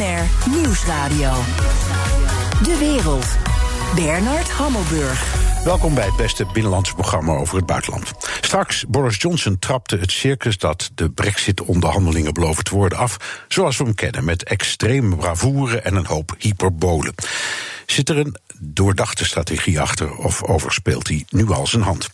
Nieuwsradio. De wereld. Bernard Hammelburg. Welkom bij het beste binnenlandse programma over het buitenland. Straks, Boris Johnson trapte het circus dat de brexit-onderhandelingen beloven te worden af, zoals we hem kennen, met extreme bravoure en een hoop hyperbolen. Zit er een doordachte strategie achter of overspeelt hij nu al zijn hand?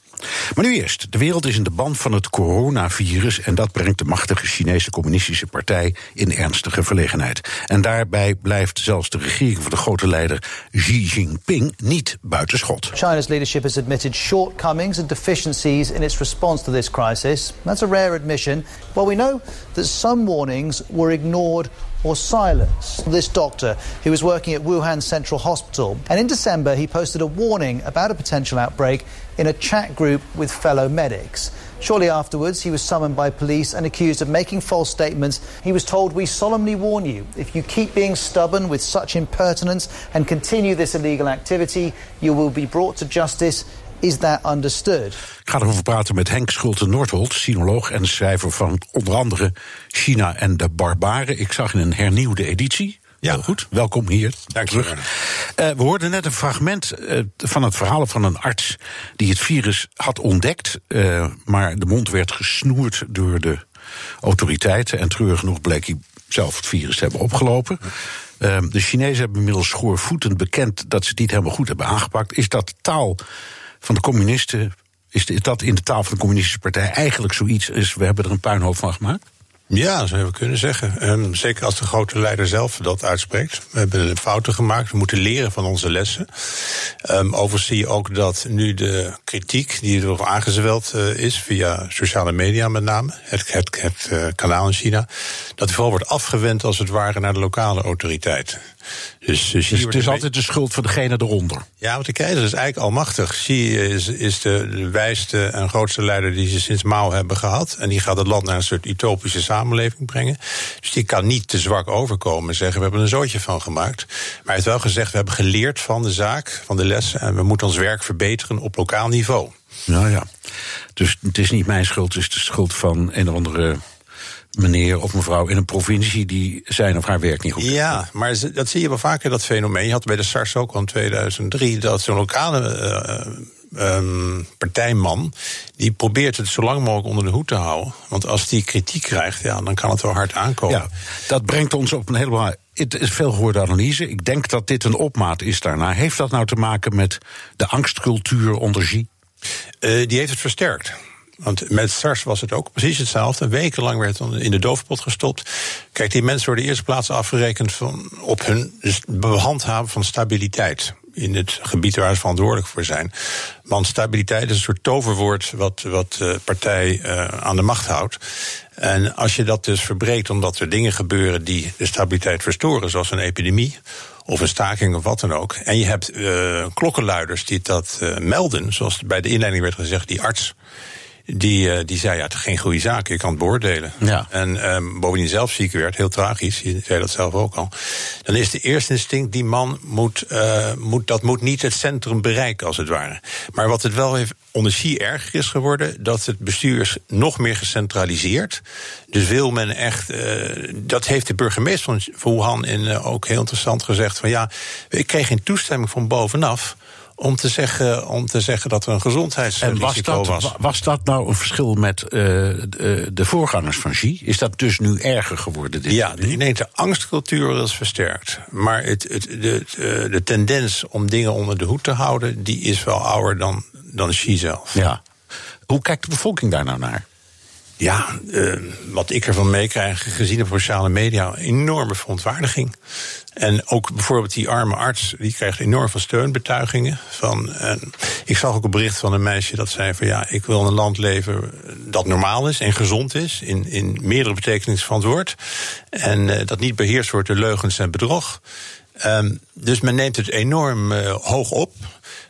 Maar nu eerst. De wereld is in de band van het coronavirus. En dat brengt de machtige Chinese Communistische Partij in ernstige verlegenheid. En daarbij blijft zelfs de regering van de grote leider Xi Jinping niet buitenschot. China's leadership has admitted shortcomings and deficiencies in its response to this crisis. That's a rare admission. Well, we know that some warnings were ignored or silence. This doctor, who was working at Wuhan Central Hospital, and in December he posted a warning about a potential outbreak in a chat group with fellow medics. Shortly afterwards, he was summoned by police and accused of making false statements. He was told, We solemnly warn you, if you keep being stubborn with such impertinence and continue this illegal activity, you will be brought to justice. Is that understood? Ik ga erover praten met Henk Schulte-Noordholt, sinoloog en schrijver van onder andere China en de Barbaren. Ik zag in een hernieuwde editie. Ja, Heel goed. Welkom hier. Dank je. Uh, we hoorden net een fragment uh, van het verhaal van een arts die het virus had ontdekt, uh, maar de mond werd gesnoerd door de autoriteiten. En treurig genoeg bleek hij zelf het virus te hebben opgelopen. de Chinezen hebben inmiddels schoorvoetend bekend dat ze het niet helemaal goed hebben aangepakt. Is dat taal van de communisten. Is dat in de taal van de Communistische Partij eigenlijk zoiets is? We hebben er een puinhoop van gemaakt? Ja, zou je kunnen zeggen. Um, zeker als de grote leider zelf dat uitspreekt. We hebben fouten gemaakt, we moeten leren van onze lessen. Um, overigens zie je ook dat nu de kritiek die erop aangezweld uh, is, via sociale media met name, het, het, uh, kanaal in China, dat vooral wordt afgewend als het ware naar de lokale autoriteiten. Dus, dus, dus het is altijd de schuld van degene eronder. Ja, want de keizer is eigenlijk almachtig. Xi is, is de, de wijste en grootste leider die ze sinds Mao hebben gehad. En die gaat het land naar een soort utopische samenleving brengen. Dus die kan niet te zwak overkomen en zeggen: we hebben een zootje van gemaakt. Maar hij heeft wel gezegd: we hebben geleerd van de zaak, van de lessen. En we moeten ons werk verbeteren op lokaal niveau. Nou ja, dus het is niet mijn schuld, het is de schuld van een of andere meneer of mevrouw in een provincie die zijn of haar werk niet goed Ja, maar dat zie je wel vaker, dat fenomeen. Je had bij de SARS ook al in 2003 dat zo'n lokale uh, um, partijman. die probeert het zo lang mogelijk onder de hoed te houden. Want als die kritiek krijgt, ja, dan kan het wel hard aankomen. Ja, dat brengt ons op een helemaal. Het is veel gehoorde analyse. Ik denk dat dit een opmaat is daarna. Heeft dat nou te maken met de angstcultuur onder Xi? Uh, die heeft het versterkt. Want met SARS was het ook precies hetzelfde. Wekenlang werd het in de doofpot gestopt. Kijk, die mensen worden eerst plaats afgerekend van, op hun behandhaven van stabiliteit. In het gebied waar ze verantwoordelijk voor zijn. Want stabiliteit is een soort toverwoord wat, wat de partij uh, aan de macht houdt. En als je dat dus verbreekt omdat er dingen gebeuren die de stabiliteit verstoren, zoals een epidemie of een staking of wat dan ook. En je hebt uh, klokkenluiders die dat melden, zoals bij de inleiding werd gezegd, die arts die, uh, die zei, ja, het is geen goede zaak, je kan het beoordelen. Ja. En um, bovendien zelf ziek werd, heel tragisch, je zei dat zelf ook al. Dan is de eerste instinct, die man moet, uh, moet, dat moet niet het centrum bereiken, als het ware. Maar wat het wel heeft onder Xi erger is geworden, dat het bestuur is nog meer gecentraliseerd. Dus wil men echt, uh, dat heeft de burgemeester van Wuhan in, ook heel interessant gezegd, van ja, ik kreeg geen toestemming van bovenaf om te zeggen, om te zeggen dat er een gezondheidsrisico was. Was. was dat nou een verschil met uh, de, de, voorgangers van Xi? Is dat dus nu erger geworden? Dit ja, ik denk de angstcultuur is versterkt. Maar het, het, de, de tendens om dingen onder de hoed te houden... die is wel ouder dan, dan Xi zelf. Ja. Hoe kijkt de bevolking daar nou naar? Ja, uh, wat ik ervan meekrijg, gezien de sociale media, enorme verontwaardiging. En ook bijvoorbeeld die arme arts, die krijgt enorm veel steunbetuigingen. Van, en ik zag ook een bericht van een meisje dat zei van ja, ik wil in een land leven dat normaal is en gezond is, in, in meerdere betekenissen van het woord. En uh, dat niet beheerst wordt door leugens en bedrog. Um, dus men neemt het enorm uh, hoog op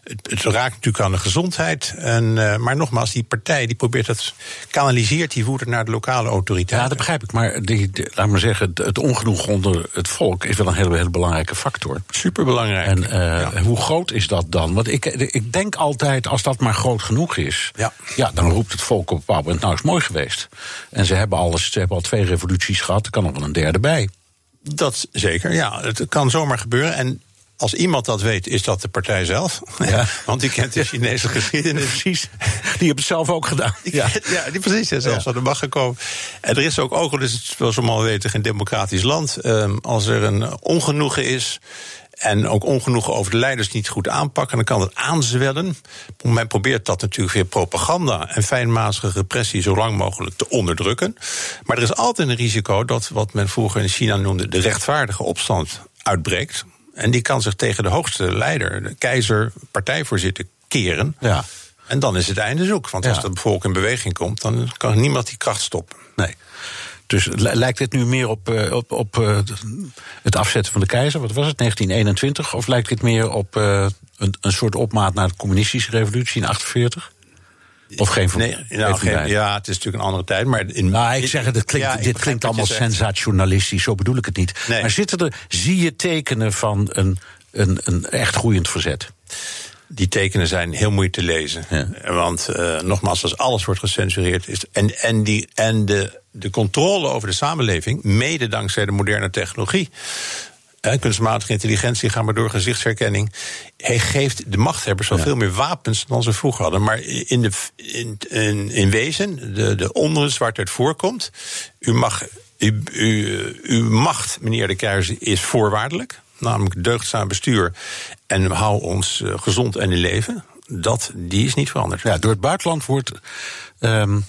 het, het, raakt natuurlijk aan de gezondheid. En, uh, maar nogmaals, die partij die probeert het, kanaliseert die woede naar de lokale autoriteiten. Ja, dat begrijp ik. Maar die, laat maar zeggen, het ongenoeg onder het volk is wel een hele, hele belangrijke factor. Superbelangrijk. En uh, ja. hoe groot is dat dan? Want ik, ik denk altijd, als dat maar groot genoeg is, ja. Ja, dan roept het volk op een bepaald moment, nou is mooi geweest. En ze hebben, alles, ze hebben al twee revoluties gehad, er kan nog wel een derde bij. Dat zeker, ja. Het kan zomaar gebeuren. En als iemand dat weet, is dat de partij zelf. Ja. Want die kent de Chinese geschiedenis. precies. Die hebben het zelf ook gedaan. Ja, ja die precies. Ja, zelfs aan de macht gekomen. En er is ook, ook al is het, zoals we allemaal weten, geen democratisch land. Um, als er een ongenoegen is. En ook ongenoegen over de leiders niet goed aanpakken. Dan kan het aanzwellen. Men probeert dat natuurlijk via propaganda en fijnmazige repressie zo lang mogelijk te onderdrukken. Maar er is altijd een risico dat wat men vroeger in China noemde de rechtvaardige opstand uitbreekt. En die kan zich tegen de hoogste leider, de keizer, partijvoorzitter, keren. Ja. En dan is het einde zoek. Want als de bevolking in beweging komt, dan kan niemand die kracht stoppen. Nee. Dus lijkt het nu meer op, eh, op, op uh, het afzetten van de keizer? Wat was het, 1921? Of lijkt het meer op uh, een, een soort opmaat naar de communistische revolutie in 48? Of geen nee, nou, geen, Ja, het is natuurlijk een andere tijd. Maar in, nou, ik zeg het, klinkt, dit klinkt allemaal sensationalistisch, zo bedoel ik het niet. Nee. Maar zitten er, zie je tekenen van een, een, een echt groeiend verzet? Die tekenen zijn heel moeilijk te lezen. Ja. Want uh, nogmaals, als alles wordt gecensureerd. Is, en en, die, en de, de controle over de samenleving, mede dankzij de moderne technologie. Kunstmatige intelligentie, gaan maar door gezichtsherkenning. Hij geeft de machthebbers wel veel meer wapens dan ze vroeger hadden. Maar in, de, in, in, in wezen, de, de onrust waar het uit voorkomt. U mag, u, u, uw macht, meneer de keizer, is voorwaardelijk. Namelijk deugdzaam bestuur. En hou ons uh, gezond en in leven. Dat, die is niet veranderd. Ja, door het buitenland wordt. Um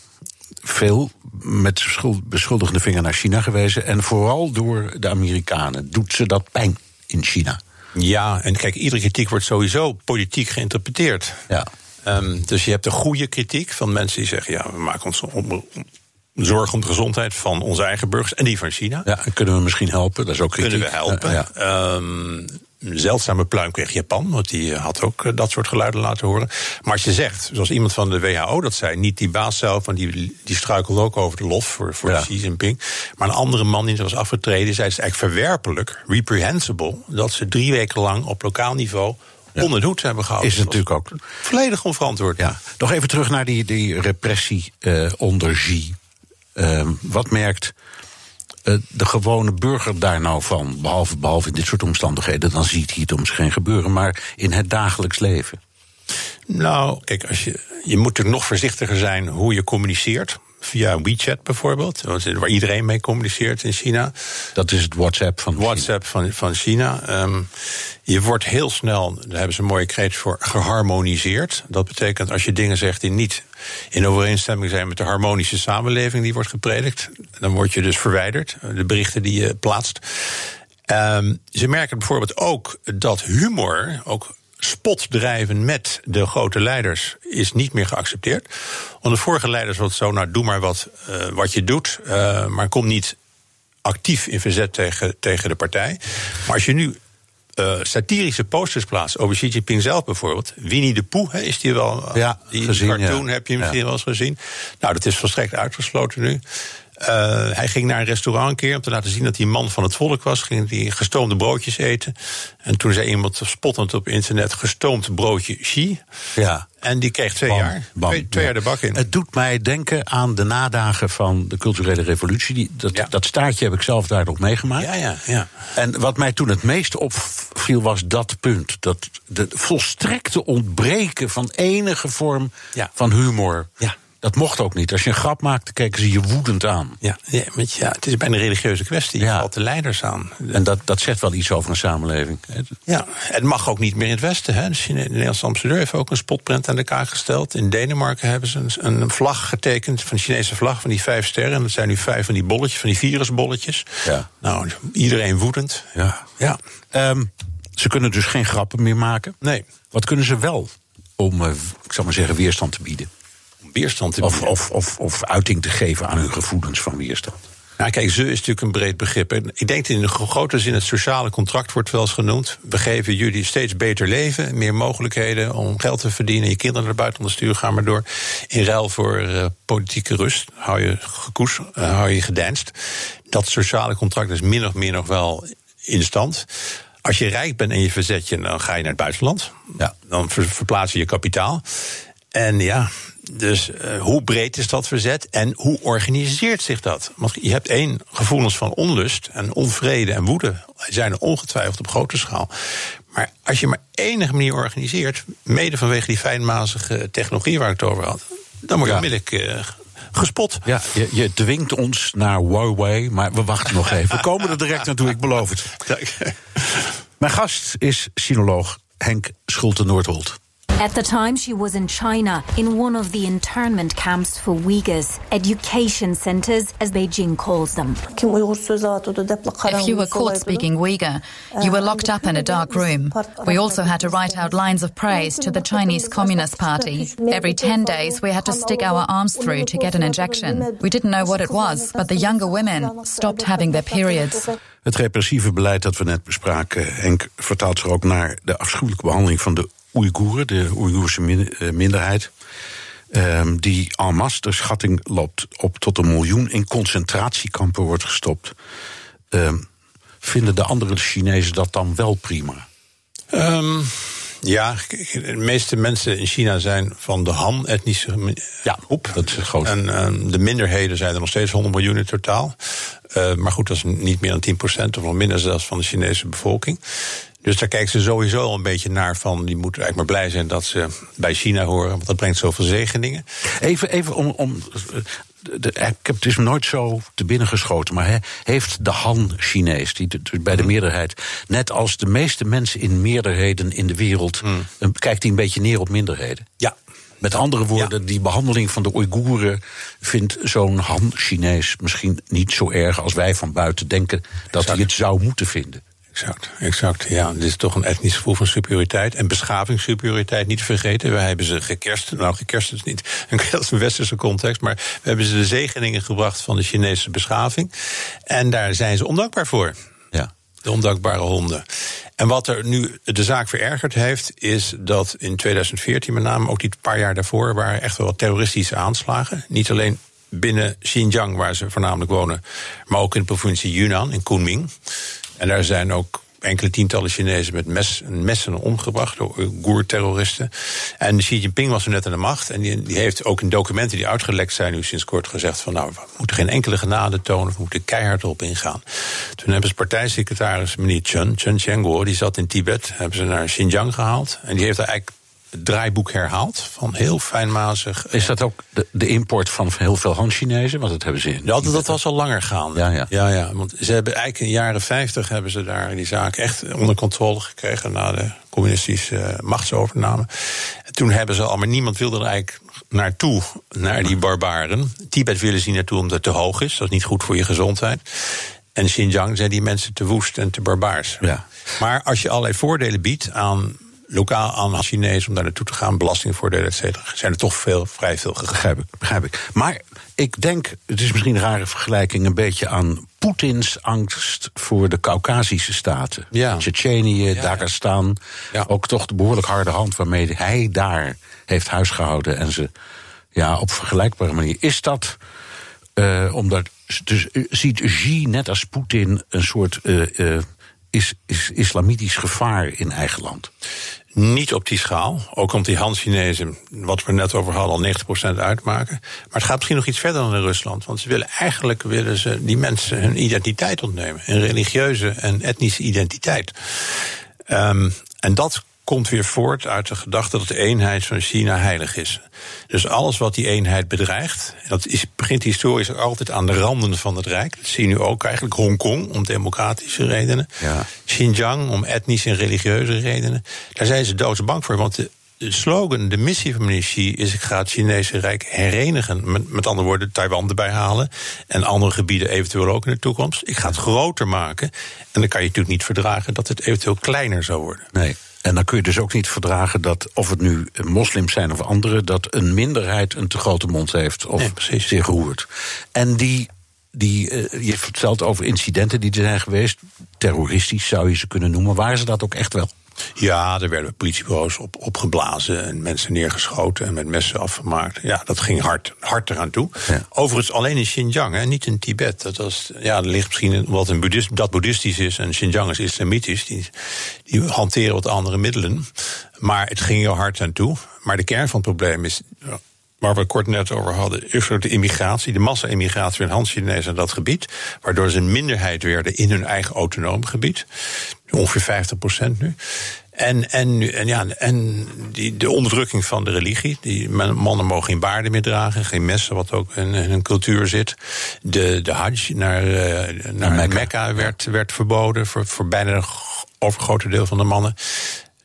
veel met beschuldigende vinger naar China gewezen. En vooral door de Amerikanen. Doet ze dat pijn in China? Ja, en kijk, iedere kritiek wordt sowieso politiek geïnterpreteerd. Ja. Um, dus je hebt de goede kritiek van mensen die zeggen: ja, we maken ons om, zorg om de gezondheid van onze eigen burgers en die van China. Ja, en kunnen we misschien helpen? Dat is ook kritiek. Kunnen we helpen? Ja, ja. Um, een zeldzame pluim kreeg Japan, want die eh, had ook eh, dat soort geluiden laten horen. Maar als je zegt, zoals iemand van de WHO dat zei, niet die baas zelf, want die, die struikelde ook over de lof voor, voor Xi Jinping. Maar een andere man die was afgetreden, zei het is eigenlijk verwerpelijk, reprehensible, dat ze drie weken lang op lokaal niveau onder de hoed hebben gehouden. Is het natuurlijk ook. Volledig onverantwoord. Ja. Nog even terug naar die, die repressie uh, onder Xi. Uh, wat merkt eh, de gewone burger daar nou van? Behalve, behalve in dit soort omstandigheden, dan ziet hij het om zich heen gebeuren, maar in het dagelijks leven. Nou, kijk, als je, je moet er nog voorzichtiger zijn hoe je communiceert via WeChat bijvoorbeeld, waar iedereen mee communiceert in China. Dat is het WhatsApp van WhatsApp China. Van, van China. Um, je wordt heel snel, daar hebben ze een mooie kreet voor, geharmoniseerd. Dat betekent als je dingen zegt die niet in overeenstemming zijn met de harmonische samenleving die wordt gepredikt, dan word je dus verwijderd, de berichten die je plaatst. Um, ze merken bijvoorbeeld ook dat humor, ook spot drijven met de grote leiders is niet meer geaccepteerd. Onder vorige leiders was het zo, nou doe maar wat, uh, wat je doet, uh, maar kom niet actief in verzet tegen, tegen de partij. Maar als je nu uh, satirische posters plaatst over Xi Jinping zelf bijvoorbeeld. Winnie de Pooh is die wel. Ja, die gezien, cartoon heb je misschien wel eens gezien. Nou, dat is volstrekt uitgesloten nu. Uh, hij ging naar een restaurant een keer om te laten zien dat hij man van het volk was. Ging hij gestoomde broodjes eten. En toen zei iemand spottend op internet: gestoomd broodje Xi. Ja. En die kreeg twee jaar. twee, twee jaar de bak in. Het doet mij denken aan de nadagen van de culturele revolutie. Die, dat, dat staartje heb ik zelf daar nog meegemaakt. Ja, ja, ja. En wat mij toen het meest opviel was dat punt. Dat de volstrekte ontbreken van enige vorm van humor. Ja. Dat mocht ook niet. Als je een grap maakte, keken ze je woedend aan. Ja, ja, ja het is bijna een religieuze kwestie. Je ja. valt de leiders aan. En dat, dat zegt wel iets over een samenleving. Ja, het mag ook niet meer in het Westen. Hè. De, Nederlandse ambassadeur heeft ook een spotprint aan de kaart gesteld. In Denemarken hebben ze een, een, vlag getekend van de Chinese vlag van die vijf sterren. En dat zijn nu vijf van die bolletjes, van die virusbolletjes. Ja. Nou, iedereen woedend. Ja. ja. Um, ze kunnen dus geen grappen meer maken. Nee. Wat kunnen ze wel om, uh, ik zal maar zeggen, weerstand te bieden? Weerstand te bieden. Of, of, of, of uiting te geven aan hun gevoelens van weerstand. Nou, kijk, ze is natuurlijk een breed begrip. Ik denk in de grote zin het sociale contract wordt wel eens genoemd. We geven jullie steeds beter leven, meer mogelijkheden om geld te verdienen, je kinderen naar buiten te sturen, ga maar door. In ruil voor uh, politieke rust, hou je gekoes, uh, hou je gedijnst. Dat sociale contract is min of meer nog wel in stand. Als je rijk bent en je verzet je, dan ga je naar het buitenland. Ja. Dan verplaats je je kapitaal. En ja, dus uh, hoe breed is dat verzet en hoe organiseert zich dat? Want je hebt één gevoelens van onlust en onvrede en woede. Zijn er ongetwijfeld op grote schaal. Maar als je maar enige manier organiseert, mede vanwege die fijnmazige technologie waar ik het over had, dan word je onmiddellijk uh, gespot. Ja, je, je, dwingt ons naar Huawei, maar we wachten nog even. We komen er direct naartoe, ik beloof het. Mijn gast is sinoloog Henk Schulte-Noordholt. At the time, she was in China in one of the internment camps for Uyghurs, education centers, as Beijing calls them. If you were caught speaking Uyghur, you were locked up in a dark room. We also had to write out lines of praise to the Chinese Communist Party. Every 10 days, we had to stick our arms through to get an injection. We didn't know what it was, but the younger women stopped having their periods. Het repressieve beleid dat we net bespraken, Henk, vertaalt zich ook naar de afschuwelijke behandeling van de Oeigoeren, de Oeigoerse eh, minderheid. Um, die en masse, de schatting loopt op tot een miljoen, in concentratiekampen wordt gestopt. Um, vinden de andere Chinezen dat dan wel prima? Um, ja, de meeste mensen in China zijn van de Han-etnische ja, groep. Dat is groot. En de minderheden zijn er nog steeds 100 miljoen in totaal. Uh, maar goed, dat is niet meer dan 10% of nog minder zelfs van de Chinese bevolking. Dus daar kijken ze sowieso al een beetje naar van. Die moeten eigenlijk maar blij zijn dat ze bij China horen. Want dat brengt zoveel zegeningen. Even, even om. om de, ik heb het is nooit zo te binnen geschoten. Maar heeft de Han-Chinees, die dus bij de hmm. meerderheid. net als de meeste mensen in meerderheden in de wereld. Hmm. kijkt hij een beetje neer op minderheden? Ja, met andere woorden, die behandeling van de Oeigoeren vindt zo'n Han-Chinees misschien niet zo erg als wij van buiten denken dat hij het zou moeten vinden. Exact, exact. Ja, dit is toch een etnisch gevoel van superioriteit. En beschavingssuperioriteit niet te vergeten. Wij hebben ze gekerst. Nou, gekerst is niet dat is een westerse context. Maar we hebben ze de zegeningen gebracht van de Chinese beschaving. En daar zijn ze ondankbaar voor. Ja. De ondankbare honden. En wat er nu de zaak verergerd heeft, is dat in 2014 met name, ook die paar jaar daarvoor, waren echt wel wat terroristische aanslagen. Niet alleen binnen Xinjiang, waar ze voornamelijk wonen, maar ook in de provincie Yunnan, in Kunming. En daar zijn ook enkele tientallen Chinezen met mes, messen omgebracht door Oeigoer-terroristen. En Xi Jinping was er net aan de macht. En die, die, heeft ook in documenten die uitgelekt zijn nu sinds kort gezegd van nou, we moeten geen enkele genade tonen, we moeten keihard erop ingaan. Toen hebben ze partijsecretaris meneer Chen, Chen Chengguo, die zat in Tibet, hebben ze naar Xinjiang gehaald. En die heeft daar eigenlijk het draaiboek herhaald. Van heel fijnmazig. Is dat ook de, de import van heel veel Han-Chinezen? Want dat hebben ze in. Ja, dat, dat was al langer gaande. Ja, ja. ja, ja. Want ze hebben eigenlijk in de jaren 50 hebben ze daar die zaak echt onder controle gekregen na de communistische uh, machtsovername. En toen hebben ze al, maar niemand wilde er eigenlijk naartoe, naar die barbaren. Tibet willen ze niet naartoe omdat het te hoog is. Dat is niet goed voor je gezondheid. En Xinjiang zijn die mensen te woest en te barbaars. Ja. Maar als je allerlei voordelen biedt aan lokaal aan Chinees om daar naartoe te gaan, belastingvoordelen, et cetera, zijn er toch veel, vrij veel gegaan. Begrijp ik, begrijp ik. Maar ik denk, het is misschien een rare vergelijking, een beetje aan Poetins angst voor de Caucasische staten. Ja. Tsjetsjenië, ja, Dagestan. Ja. Ook toch de behoorlijk harde hand waarmee hij daar heeft huisgehouden en ze ja, op vergelijkbare manier. Is dat uh, omdat. Dus ziet Xi net als Poetin een soort. Uh, is, is islamitisch gevaar in eigen land? Niet op die schaal. Ook omdat die Han-Chinezen, wat we net over hadden, al 90% uitmaken. Maar het gaat misschien nog iets verder dan in Rusland. Want ze willen eigenlijk willen ze die mensen hun identiteit ontnemen. Hun religieuze en etnische identiteit. Um, en dat komt weer voort uit de gedachte dat de eenheid van China heilig is. Dus alles wat die eenheid bedreigt, dat is, begint historisch ook altijd aan de randen van het Rijk. Dat zie je nu ook eigenlijk Hongkong om democratische redenen. Ja. Xinjiang om etnische en religieuze redenen. Daar zijn ze doodsbang voor, want de, de slogan, de missie van meneer Xi is: ik ga het Chinese Rijk herenigen. Met, met andere woorden, Taiwan erbij halen. En andere gebieden eventueel ook in de toekomst. Ik ga het groter maken. En dan kan je natuurlijk niet verdragen dat het eventueel kleiner zou worden. Nee. En dan kun je dus ook niet verdragen dat, of het nu moslims zijn of anderen, dat een minderheid een te grote mond heeft of nee, zich roert. En die die, uh, je vertelt over incidenten die er zijn geweest. Terroristisch zou je ze kunnen noemen. Waren ze dat ook echt wel? Ja, er werden politiebureaus op, opgeblazen en mensen neergeschoten en met messen afgemaakt. Ja, dat ging hard, hard eraan toe. Ja. Overigens alleen in Xinjiang, hè, niet in Tibet. Dat, was, ja, ligt misschien wat een boeddhist, dat boeddhistisch is en Xinjiang is islamitisch. Die, die hanteren wat andere middelen. Maar het ging heel hard aan toe. Maar de kern van het probleem is waar we kort net over hadden, is de immigratie, de massa-immigratie van Han-Chinezen naar dat gebied, waardoor ze een minderheid werden in hun eigen autonoom gebied. Ongeveer 50 procent nu. En, en, en, ja, en die, de onderdrukking van de religie. Die mannen mogen geen baarden meer dragen, geen messen, wat ook in, hun cultuur zit. De, de Hajj naar, uh, naar, Mekka, Mekka werd, werd verboden voor, voor bijna een overgrote deel van de mannen.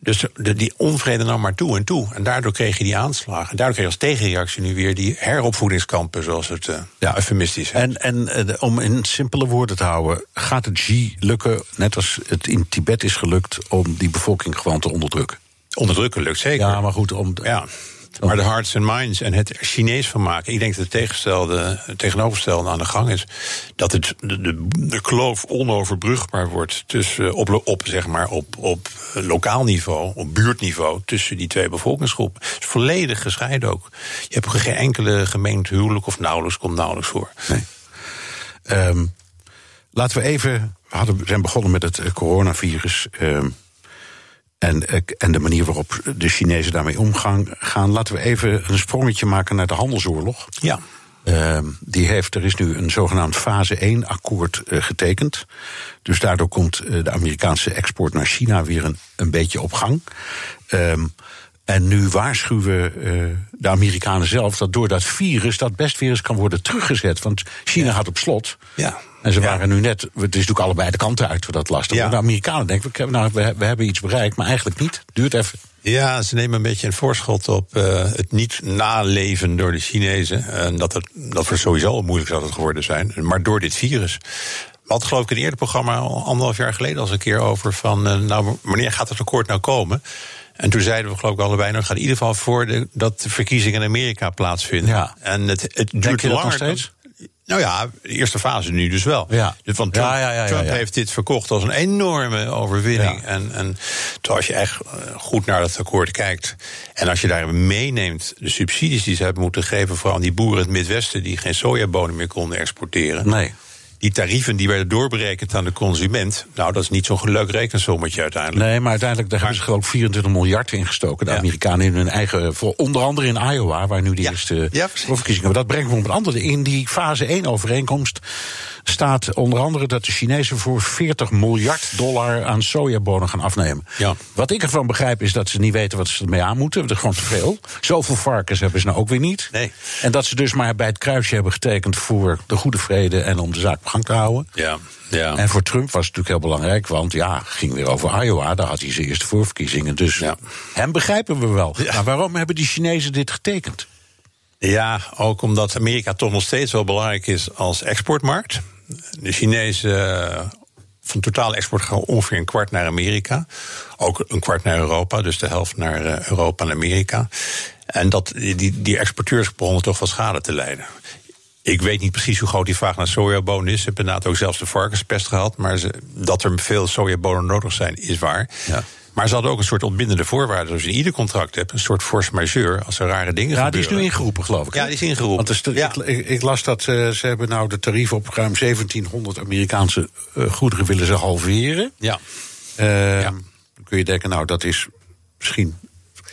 Dus de, die onvrede nam maar toe en toe. En daardoor kreeg je die aanslagen. En daardoor kreeg je als tegenreactie nu weer die heropvoedingskampen, zoals het uh, ja. eufemistisch En, en uh, om in simpele woorden te houden, gaat het Xi lukken, net als het in Tibet is gelukt, om die bevolking gewoon te onderdrukken? Onderdrukken lukt zeker. Ja, maar goed, om. Ja. Maar de hearts and minds en het Chinees van maken. Ik denk dat het tegenstelde, het tegenovergestelde aan de gang is. Dat het, de, de, de kloof onoverbrugbaar wordt tussen, op, op, zeg maar, op, op lokaal niveau, op buurtniveau, tussen die twee bevolkingsgroepen. Het is volledig gescheiden ook. Je hebt geen enkele gemeente huwelijk of nauwelijks komt nauwelijks voor. Nee. Um, laten we even. We hadden, zijn begonnen met het eh, coronavirus. Um, en, eh, en de manier waarop de Chinezen daarmee omgaan. Gaan. Laten we even een sprongetje maken naar de handelsoorlog. Ja. Uh, die heeft, er is nu een zogenaamd fase 1 akkoord uh, getekend. Dus daardoor komt uh, de Amerikaanse export naar China weer een, een beetje op gang. Um, en nu waarschuwen de Amerikanen zelf dat door dat virus, dat best weer eens kan worden teruggezet. Want China ja. gaat op slot. Ja. En ze waren nu net, het is natuurlijk allebei de kanten uit voor dat lastig. Ja. De Amerikanen denken, nou, we, we hebben iets bereikt, maar eigenlijk niet. Duurt even. Ja, ze nemen een beetje een voorschot op uh, het niet naleven door de Chinezen. En dat, het, dat we sowieso moeilijk zou het geworden zijn. Maar door dit virus. We hadden geloof ik een eerder programma, al anderhalf jaar geleden, als een keer over van, uh, nou, wanneer gaat het akkoord nou komen? En toen zeiden we geloof ik allebei, nou, het gaat in ieder geval voor de, dat de verkiezingen in Amerika plaatsvinden. Ja. En het, het duurt langer. Nog steeds? Nou ja, de eerste fase nu dus wel. Ja. Dus want Trump, ja, ja, Trump heeft dit verkocht als een enorme overwinning. En, en als je echt eh, goed naar dat akkoord kijkt. En als je daar meeneemt de subsidies die ze hebben moeten geven, vooral aan die boeren in het Midwesten die geen sojabonen meer konden exporteren. Nee die tarieven die werden doorberekend aan de consument. Nou, dat is niet zo'n leuk rekensommetje uiteindelijk. Nee, maar uiteindelijk daar hebben ze geloof 24 miljard in gestoken. De Amerikanen in hun eigen. Voor, onder andere in Iowa, waar nu de eerste ja, verkiezingen. Maar dat brengt me op een andere. In die fase 1 overeenkomst staat onder andere dat de Chinezen voor 40 miljard dollar aan sojabonen gaan afnemen. Ja. Wat ik ervan begrijp is dat ze niet weten wat ze ermee aan moeten. Dat is gewoon te veel. Zoveel varkens hebben ze nou ook weer niet. Nee. En dat ze dus maar bij het kruisje hebben getekend voor de goede vrede en om de zaak op gang te houden. Ja. Ja. En voor Trump was het natuurlijk heel belangrijk, want ja, ging weer over Iowa, daar had hij zijn eerste voorverkiezingen. Dus ja. hem begrijpen we wel. Ja. Maar waarom hebben die Chinezen dit getekend? Ja, ook omdat Amerika toch nog steeds wel belangrijk is als exportmarkt. De Chinezen eh, van totale export gaan ongeveer een kwart naar Amerika. Ook een kwart naar Europa, dus de helft naar eh, Europa en Amerika. En dat, die, die exporteurs begonnen toch wel schade te lijden. Ik weet niet precies hoe groot die vraag naar sojabonen is. Ze hebben inderdaad ook zelfs de varkenspest gehad. Maar dat er veel sojabonen nodig zijn, is waar. Ja. Maar ze hadden ook een soort ontbindende voorwaarde. Zoals je in ieder contract hebt, een soort force majeure. Als er rare dingen ja, gebeuren. Ja, die is nu ingeroepen, geloof ik. Ja, die is ingeroepen. Want de, ja. ik, ik, las dat uh, ze hebben nou de tarieven op ruim 1700 Amerikaanse uh, goederen willen ze halveren. Ja. Uh, ja. Dan kun je denken, nou, dat is misschien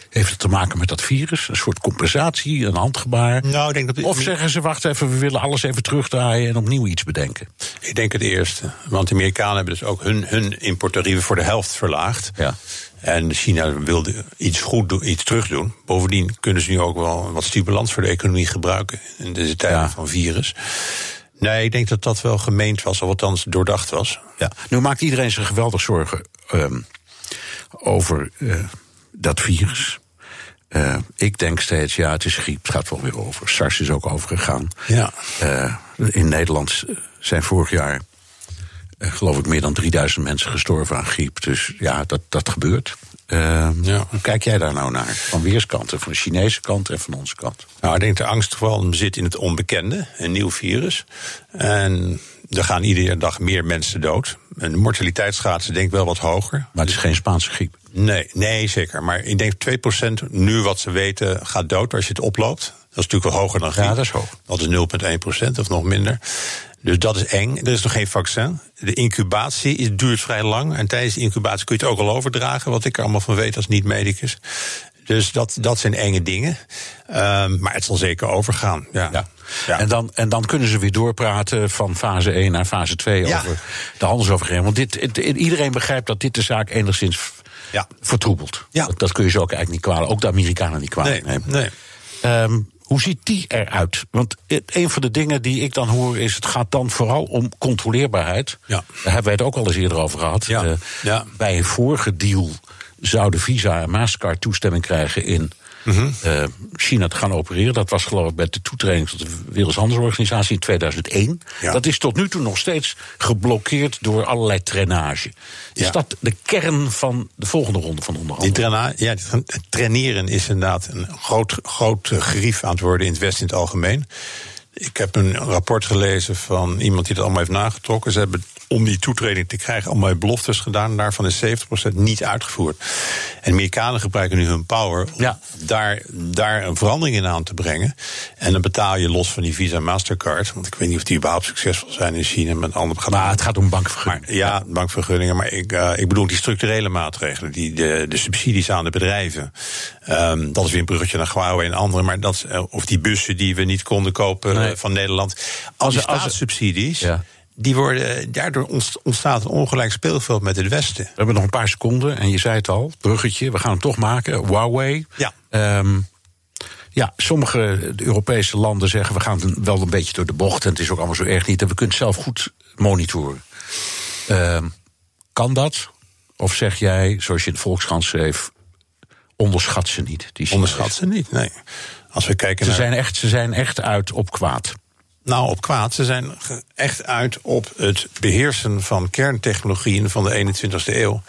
heeft het te maken met dat virus? Een soort compensatie, een handgebaar? Nou, ik denk dat... Of zeggen ze, wacht even, we willen alles even terugdraaien en opnieuw iets bedenken? Ik denk het eerste. Want de Amerikanen hebben dus ook hun, hun importtarieven voor de helft verlaagd. Ja. En China wilde iets goed doen, iets terug doen. Bovendien kunnen ze nu ook wel wat stimulans voor de economie gebruiken in deze tijden ja. van virus. Nee, ik denk dat dat wel gemeend was, of althans doordacht was. Ja. Nu maakt iedereen zich geweldig zorgen um, over uh, dat virus. Uh, ik denk steeds, ja, het is griep, het gaat wel weer over. SARS is ook overgegaan. Ja. Uh, in Nederland zijn vorig jaar, uh, geloof ik, meer dan 3000 mensen gestorven aan griep. Dus ja, dat, dat gebeurt. Ja. Hoe kijk jij daar nou naar? Van weerskanten, van de Chinese kant en van onze kant? Nou, ik denk de angst vooral zit in het onbekende, een nieuw virus. En er gaan iedere dag meer mensen dood. En de mortaliteitsgraad is denk ik wel wat hoger. Maar het is geen Spaanse griep. Nee, nee, zeker. Maar ik denk 2% nu wat ze weten gaat dood als je het oploopt. Dat is natuurlijk wel hoger dan griep. Ja, dat is hoog. Dat is 0,1% of nog minder. Dus dat is eng. Er is nog geen vaccin. De incubatie duurt vrij lang. En tijdens de incubatie kun je het ook al overdragen. Wat ik er allemaal van weet als niet-medicus. Dus dat, dat zijn enge dingen. Um, maar het zal zeker overgaan. Ja. ja. Ja. En, dan, en dan kunnen ze weer doorpraten van fase 1 naar fase 2 ja. over de handelsovereenkomst. Want dit, het, iedereen begrijpt dat dit de zaak enigszins ja. vertroebelt. Ja. Dat, dat, kun je ze ook eigenlijk niet kwalijk, ook de Amerikanen niet kwalijk nee, nemen. Nee. Um, hoe ziet die eruit? Want een van de dingen die ik dan hoor is: het gaat dan vooral om controleerbaarheid. Ja. Daar hebben wij het ook al eens eerder over gehad. Ja. Uh, ja. Bij een vorige deal zouden Visa en Mastercard toestemming krijgen in mm China te gaan opereren. Dat was geloof ik bij de toetreding tot de Wereldhandelsorganisatie in 2001. Dat is tot nu toe nog steeds geblokkeerd door allerlei trainage. Is dat de kern van de volgende ronde van onderhandelingen? Ja, traineren is inderdaad een groot, groot gerief aan het worden in het Westen in het algemeen. Ik heb een rapport gelezen van iemand die dat allemaal heeft nagetrokken. Ze hebben om die toetreding te krijgen allemaal beloftes gedaan. Daarvan is 70% niet uitgevoerd. En de Amerikanen gebruiken nu hun power om ja. daar, daar een verandering in aan te brengen. En dan betaal je los van die Visa Mastercard. Want ik weet niet of die überhaupt succesvol zijn in China. Met andere maar het gaat om bankvergunningen. ja, bankvergunningen. Maar ik, uh, ik bedoel die structurele maatregelen. Die, de, de subsidies aan de bedrijven. Um, dat is weer een bruggetje naar Huawei en andere. Maar dat, eh, of die bussen die we niet konden kopen nee. Van Nederland. Als, als staatssubsidies. Ja die worden, daardoor ontstaat een ongelijk speelveld met het Westen. We hebben nog een paar seconden en je zei het al, bruggetje, we gaan hem toch maken. Huawei. Ja. Um, ja, sommige Europese landen zeggen we gaan wel een beetje door de bocht en het is ook allemaal zo erg niet en we kunnen het zelf goed monitoren. Um, kan dat? Of zeg jij, zoals je in de Volkskrant schreef, onderschat ze niet? Die onderschat ze niet, nee. Als we kijken ze naar... Zijn echt, ze zijn echt uit op kwaad. Nou, op kwaad. Ze zijn echt uit op het beheersen van kerntechnologieën van de 21ste eeuw.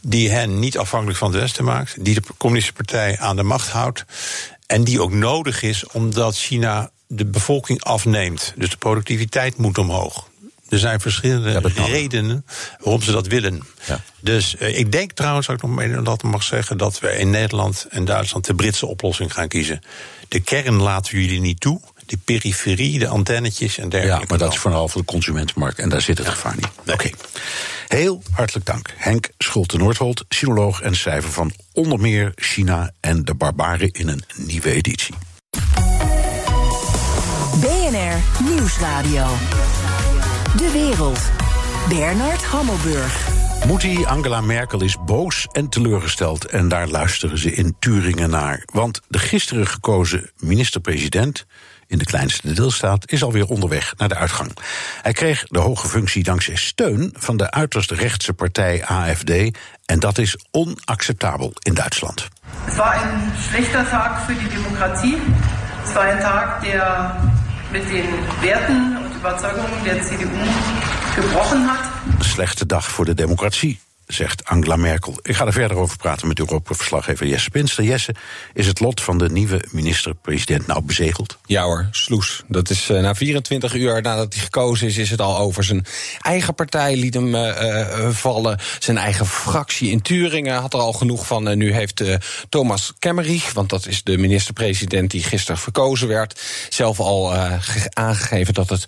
Die hen niet afhankelijk van het Westen maakt. Die de Communistische Partij aan de macht houdt. En die ook nodig is omdat China de bevolking afneemt. Dus de productiviteit moet omhoog. Er zijn verschillende redenen waarom ze dat willen. Ja. Dus uh, ik denk trouwens, ook nog mee dat mag zeggen, dat we in Nederland en Duitsland de Britse oplossing gaan kiezen. De kern laten jullie niet toe die periferie, de antennetjes en dergelijke. Ja, maar dat is vooral voor de consumentenmarkt en daar zit het gevaar niet. Oké. Heel hartelijk dank. Henk Schulte-Noordholt, sinoloog en schrijver van onder meer China en de barbaren in een nieuwe editie. BNR Nieuwsradio. De wereld. Bernard Hammelburg. Moetie Angela Merkel is boos en teleurgesteld. En daar luisteren ze in Turingen naar. Want de gisteren gekozen minister-president in de kleinste deelstaat, is alweer onderweg naar de uitgang. Hij kreeg de hoge functie dankzij steun van de uiterst rechtse partij AFD. En dat is onacceptabel in Duitsland. Het was een slechte Tag voor de democratie. Het was een Tag der met de Werten en Überzeugungen der CDU gebrochen hat. Slechte dag voor de democratie, zegt Angela Merkel. Ik ga er verder over praten met Europa-verslaggever Jesse Pinster. Jesse, is het lot van de nieuwe minister-president nou bezegeld? Ja hoor, sloes. Dat is uh, na 24 uur nadat hij gekozen is, is het al over. Zijn eigen partij liet hem uh, vallen. Zijn eigen fractie in Turingen had er al genoeg van. nu heeft Thomas Kemmerich, want dat is de minister-president die gisteren verkozen werd, zelf al aangegeven dat het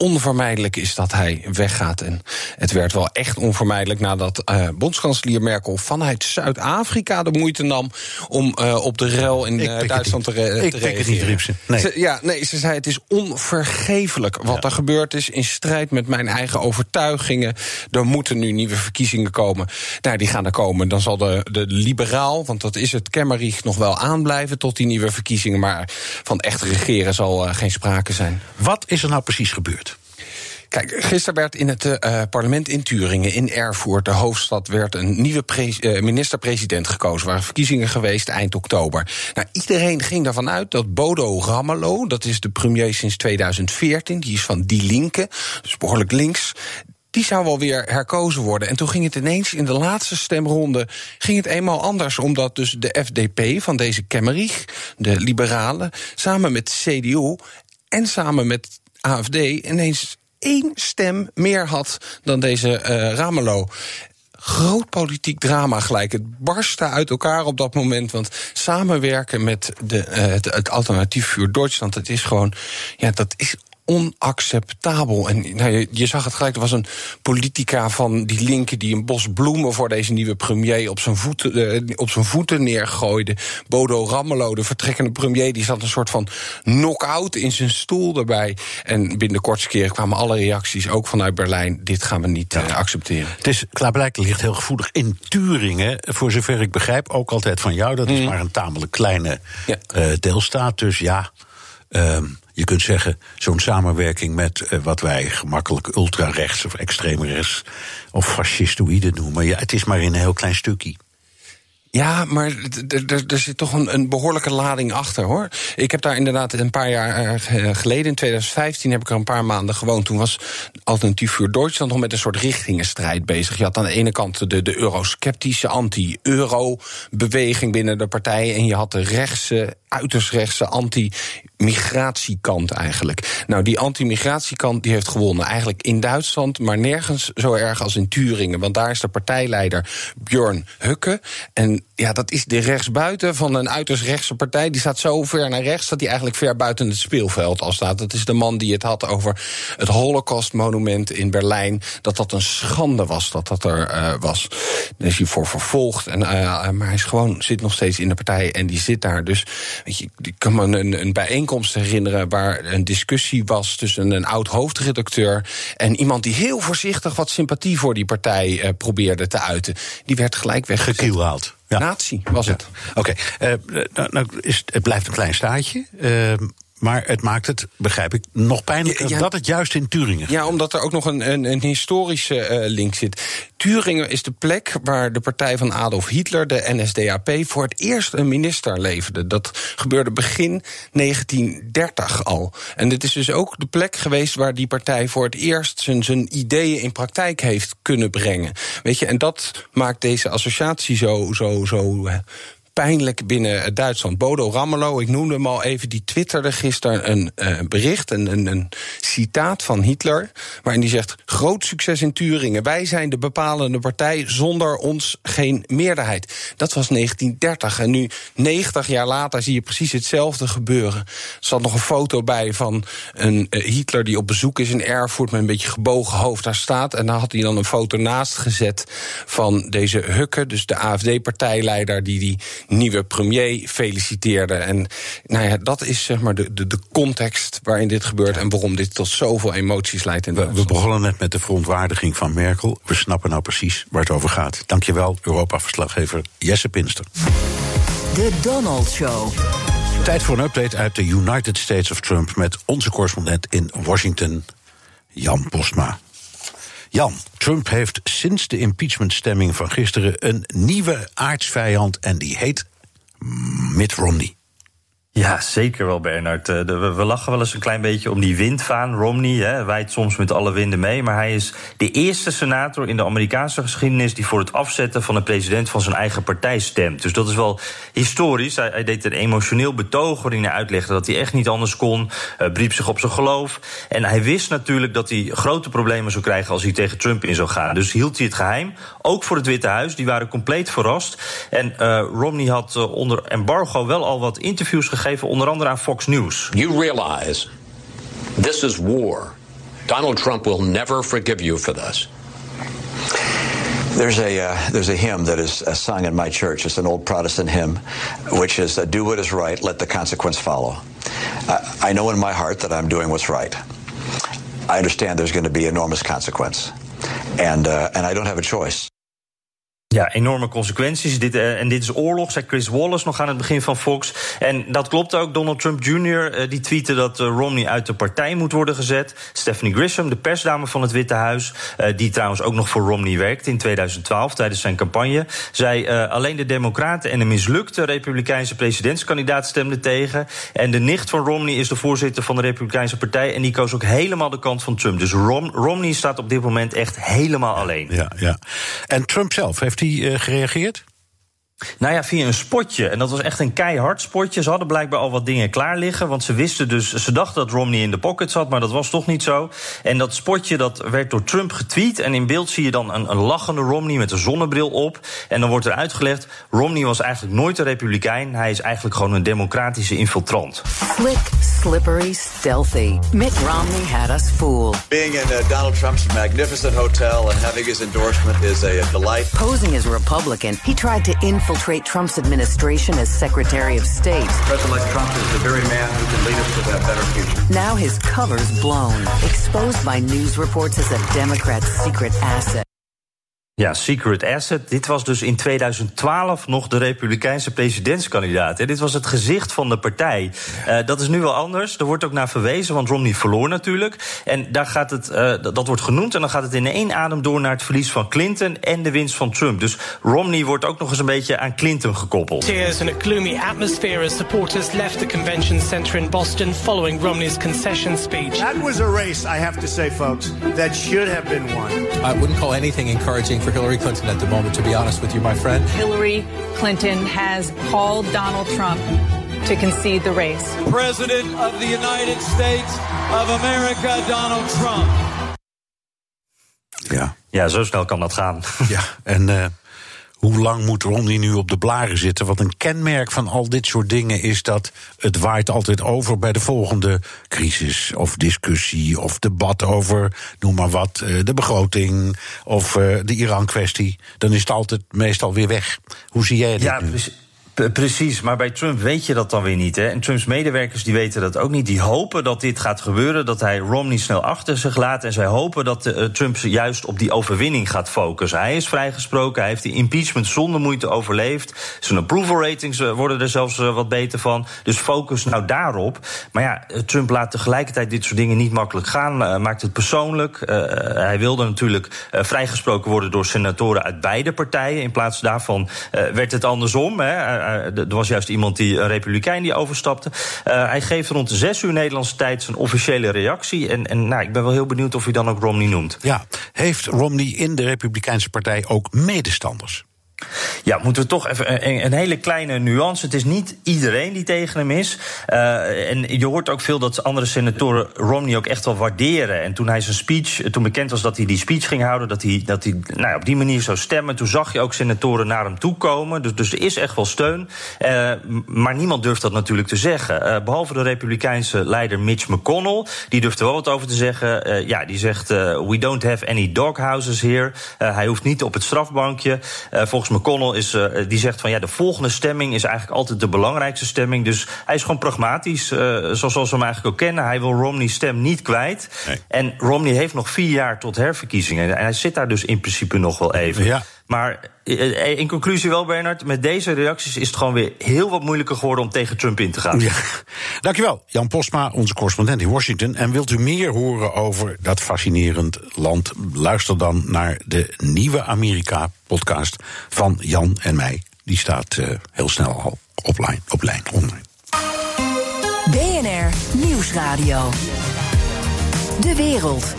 onvermijdelijk is dat hij weggaat. En het werd wel echt onvermijdelijk nadat uh, bondskanselier Merkel vanuit Zuid-Afrika de moeite nam om uh, op de rel in uh, Duitsland te, re ik reageren. Niet, ze. Nee. Ze, ja, nee, ze zei het is onvergeeflijk wat ja. er gebeurd is in strijd met mijn eigen overtuigingen. Er moeten nu nieuwe verkiezingen komen. Nou, die gaan er komen. Dan zal de, de liberaal, want dat is het Kemmerich, nog wel aanblijven tot die nieuwe verkiezingen. Maar van echt regeren zal geen sprake zijn. Wat is er nou precies gebeurd? Kijk, gisteren werd in het uh, parlement in Turingen, in Erfurt, de hoofdstad, werd een nieuwe uh, minister-president gekozen. Er waren verkiezingen geweest eind oktober. Nou, iedereen ging ervan uit dat Bodo Ramelow, dat is de premier sinds 2014, die is van Die Linke, dus behoorlijk links die zou wel weer herkozen worden. En toen ging het ineens in de laatste stemronde ging het eenmaal anders. Omdat dus de FDP van deze Kemmerich, de liberalen, samen met CDU en samen met AFD ineens één stem meer had dan deze uh, Ramelow groot politiek drama gelijk. Het barstte uit elkaar op dat moment. Want samenwerken met de, uh, het, alternatief voor Duitsland, dat is gewoon. Ja, dat is onacceptabel. En nou, je, je, zag het gelijk, er was een politica van die linken... die een bos bloemen voor deze nieuwe premier op zijn voeten, uh, op zijn voeten neergooide. Bodo Ramelow, de vertrekkende premier, die zat een soort van knock-out in zijn stoel erbij. En binnen de kortste keren kwamen alle reacties, ook vanuit Berlijn... dit gaan we niet ja. uh, accepteren. Het is klaarblijkelijk ligt heel gevoelig in Turingen, voor zover ik begrijp, ook altijd van jou. Dat is mm. maar een tamelijk kleine ja. uh, deelstaat, dus ja... Um, je kunt zeggen, zo'n samenwerking met uh, wat wij gemakkelijk ultrarechts of extreemrechts of fascistoïde noemen. Ja, het is maar in een heel klein stukje. Ja, maar er zit toch een, een, behoorlijke lading achter, hoor. Ik heb daar inderdaad een paar jaar uh, geleden, in 2015, heb ik er een paar maanden gewoond. Toen was Alternatief voor Duitsland nog met een soort richtingenstrijd bezig. Je had aan de ene kant de, de eurosceptische anti-euro-beweging binnen de partij... en je had de rechtse, uiterst rechtse anti migratiekant eigenlijk. Nou, die anti-migratiekant die heeft gewonnen. Eigenlijk in Duitsland, maar nergens zo erg als in Turingen. Want daar is de partijleider Björn Hukke. En ja, dat is de rechtsbuiten van een uiterst rechtse partij. Die staat zo ver naar rechts dat hij eigenlijk ver buiten het speelveld al staat. Dat is de man die het had over het Holocaust-monument in Berlijn. Dat dat een schande was dat dat er uh, was. Daar is hij voor vervolgd. En, uh, maar hij is gewoon, zit nog steeds in de partij en die zit daar. Dus weet je, ik kan me een, een bijeenkomst herinneren waar een discussie was tussen een oud hoofdredacteur en iemand die heel voorzichtig wat sympathie voor die partij probeerde te uiten. Die werd gelijk weggekielhaald. Nazi was het. Oké, okay. uh, nou, nou is, het blijft een klein staatje. Maar het maakt het, begrijp ik, nog pijnlijker ja, ja, dat het juist in Turingen Ja, omdat er ook nog een, een, een historische uh, link zit. Turingen is de plek waar de partij van Adolf Hitler, de NSDAP, voor het eerst een minister leverde. Dat gebeurde begin 1930 al. En dit is dus ook de plek geweest waar die partij voor het eerst zijn, zijn ideeën in praktijk heeft kunnen brengen. Weet je, en dat maakt deze associatie zo, zo, zo pijnlijk binnen Duitsland. Bodo Ramelow, ik noemde hem al even, die twitterde gisteren een uh, bericht, een, een, citaat van Hitler, waarin hij zegt: Groot succes in Turingen. Wij zijn de bepalende partij, zonder ons geen meerderheid. Dat was 1930. En nu, 90 jaar later, zie je precies hetzelfde gebeuren. Er zat nog een foto bij van een uh, Hitler die op bezoek is in Erfurt met een beetje gebogen hoofd daar staat. En daar had hij dan een foto naast gezet van deze Hukke, dus de AFD-partijleider, die die nieuwe premier feliciteerde. En nou ja, dat is zeg maar de, de, de context waarin dit gebeurt en waarom dit tot zoveel emoties leidt. In we, we begonnen net met de verontwaardiging van Merkel. We snappen nou precies waar het over gaat. Dankjewel, Europa-verslaggever Jesse Pinster. De Donald Show. Tijd voor een update uit de United States of Trump met onze correspondent in Washington, Jan Postma. Jan, Trump heeft sinds de impeachmentstemming van gisteren een nieuwe aardsvijand en die heet Mitt Romney. Ja, zeker wel, Bernard. Uh, we, lachen wel eens een klein beetje om die windvaan. Romney hè, soms met alle winden mee. Maar hij is de eerste senator in de Amerikaanse geschiedenis... die voor het afzetten van een president van zijn eigen partij stemt. Dus dat is wel historisch. Hij, deed een emotioneel betoog waarin hij uitlegde dat hij echt niet anders kon. Uh, briep zich op zijn geloof. En hij wist natuurlijk dat hij grote problemen zou krijgen... als hij tegen Trump in zou gaan. Dus hield hij het geheim. Ook voor het Witte Huis. Die waren compleet verrast. En uh, Romney had onder embargo wel al wat interviews gegeven gegeven, onder andere aan Fox News. You realize this is war. Donald Trump will never forgive you for this. There's a uh, there's a hymn that is uh, sung in my church. It's an old Protestant hymn, which is uh, "Do what is right, let the consequence follow." I know in my heart that I'm doing what's right. I understand there's going to be enormous consequence, and uh, and I don't have a choice. Ja, enorme consequenties. Dit, uh, en dit is oorlog, zei Chris Wallace nog aan het begin van Fox. En dat klopt ook. Donald Trump Jr. Uh, die tweette dat uh, Romney uit de partij moet worden gezet. Stephanie Grisham, de persdame van het Witte Huis... die trouwens ook nog voor Romney werkte in 2012 tijdens zijn campagne... zei alleen de Democraten en een mislukte Republikeinse presidentskandidaat stemden tegen. En de nicht van Romney is de voorzitter van de Republikeinse partij... en die koos ook helemaal de kant van Trump. Dus Rom Romney staat op dit moment echt helemaal alleen. Ja, ja. En Trump zelf heeft die uh, gereageerd? Nou ja, via een spotje. En dat was echt een keihard spotje. Ze hadden blijkbaar al wat dingen klaar liggen. Want ze wisten dus, ze dachten dat Romney in de pocket zat, maar dat was toch niet zo. En dat spotje dat werd door Trump getweet. En in beeld zie je dan een, een lachende Romney met een zonnebril op. En dan wordt er uitgelegd: Romney was eigenlijk nooit een republikein. Hij is eigenlijk gewoon een democratische infiltrant. Slick slippery, stealthy. Mitt Romney had us fooled. Being in uh, Donald Trump's magnificent hotel and having his endorsement is a, a delight. Posing as a Republican, he tried to infiltrate Trump's administration as Secretary of State. President Trump is the very man who can lead us to that better future. Now his cover's blown, exposed by news reports as a Democrat's secret asset. Ja, Secret Asset. Dit was dus in 2012 nog de Republikeinse presidentskandidaat. Dit was het gezicht van de partij. Uh, dat is nu wel anders. Er wordt ook naar verwezen, want Romney verloor natuurlijk. En daar gaat het, uh, dat wordt genoemd. En dan gaat het in één adem door naar het verlies van Clinton en de winst van Trump. Dus Romney wordt ook nog eens een beetje aan Clinton gekoppeld. Tears in a gloomy atmosphere as supporters left the convention center in Boston following Romney's concession speech. That was a race, I have to say, folks, that should have been won. I wouldn't call anything encouraging for Hillary Clinton at the moment, to be honest with you, my friend. Hillary Clinton has called Donald Trump to concede the race. President of the United States of America, Donald Trump. Ja. Ja, zo snel kan dat gaan. Ja, en uh, hoe lang moet Romney nu op de blaren zitten? Want een kenmerk van al dit soort dingen is dat het waait altijd over bij de volgende crisis of discussie of debat over, noem maar wat, eh, de begroting of uh, de Iran-kwestie. Dan is het altijd meestal weer weg. Hoe zie jij dit ja, nu? Dus Precies, maar bij Trump weet je dat dan weer niet. Hè? En Trumps medewerkers die weten dat ook niet. Die hopen dat dit gaat gebeuren, dat hij Romney snel achter zich laat. En zij hopen dat uh, Trump juist op die overwinning gaat focussen. Hij is vrijgesproken, hij heeft die impeachment zonder moeite overleefd. Zijn approval ratings uh, worden er zelfs wat beter van. Dus focus nou daarop. Maar ja, Trump laat tegelijkertijd dit soort dingen niet makkelijk gaan. maakt het persoonlijk. hij wilde natuurlijk vrijgesproken worden door senatoren uit beide partijen. In plaats daarvan werd het andersom. Hè? Er was juist iemand die een republikein die overstapte. Uh, hij geeft rond zes uur Nederlandse tijd zijn officiële reactie. En, en nou, ik ben wel heel benieuwd of hij dan ook Romney noemt. Ja, heeft Romney in de Republikeinse Partij ook medestanders? Ja, moeten we toch even een, een, hele kleine nuance. Het is niet iedereen die tegen hem is. Uh, en je hoort ook veel dat andere senatoren Romney ook echt wel waarderen. En toen hij zijn speech, toen bekend was dat hij die speech ging houden, dat hij, dat hij nou ja, op die manier zou stemmen, toen zag je ook senatoren naar hem toe komen. Dus, dus er is echt wel steun. Uh, maar niemand durft dat natuurlijk te zeggen. Uh, behalve de Republikeinse leider Mitch McConnell. Die durft er wel wat over te zeggen. ja, die zegt: We don't have any doghouses here. hij hoeft niet op het strafbankje. volgens McConnell is, uh, die zegt van ja, de volgende stemming is eigenlijk altijd de belangrijkste stemming. Dus hij is gewoon pragmatisch, uh, zoals we hem eigenlijk ook kennen. Hij wil Romney's stem niet kwijt. Nee. En Romney heeft nog vier jaar tot herverkiezingen. En hij zit daar dus in principe nog wel even. Ja. Maar in conclusie wel, Bernard, met deze reacties is het gewoon weer heel wat moeilijker geworden om tegen Trump in te gaan. Ja. Dankjewel, Jan Postma, onze correspondent in Washington. En wilt u meer horen over dat fascinerend land? Luister dan naar de nieuwe Amerika-podcast van Jan en mij. Die staat uh, heel snel al offline, op lijn, online. BNR Nieuwsradio. De wereld.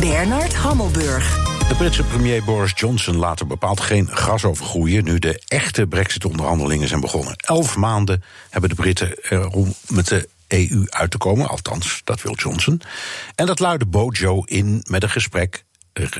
Bernard Hammelburg. De Britse premier Boris Johnson laat er bepaald geen gras over groeien... nu de echte brexit-onderhandelingen zijn begonnen. Elf maanden hebben de Britten er om met de EU uit te komen. Althans, dat wil Johnson. En dat luidde Bojo in met een gesprek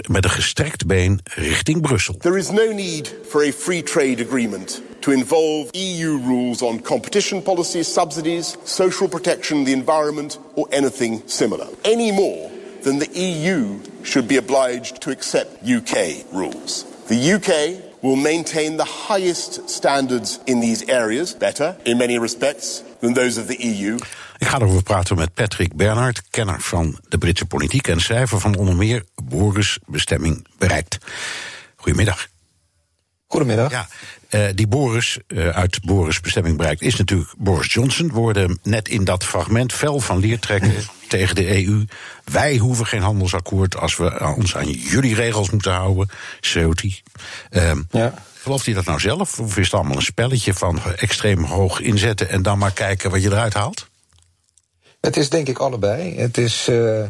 met een gestrekt been richting Brussel. There is no need for a free trade agreement to involve EU rules on competition policies, subsidies, social protection, the environment or anything similar. Any more than the EU should be obliged to accept UK rules. The UK will maintain the highest standards in these areas, better in many respects than those of the EU. Ik ga erover praten met Patrick Bernhard, kenner van de Britse politiek en schrijver van onder meer Boris Bestemming Bereikt. Goedemiddag. Goedemiddag. Ja, uh, die Boris uh, uit Boris Bestemming Bereikt is natuurlijk Boris Johnson. We hoorden net in dat fragment fel van leer trekken tegen de EU. Wij hoeven geen handelsakkoord als we ons aan jullie regels moeten houden, schreeuwt hij. Uh, ja. Gelooft hij dat nou zelf? Of is het allemaal een spelletje van extreem hoog inzetten en dan maar kijken wat je eruit haalt? Het is denk ik allebei. Het is, uh,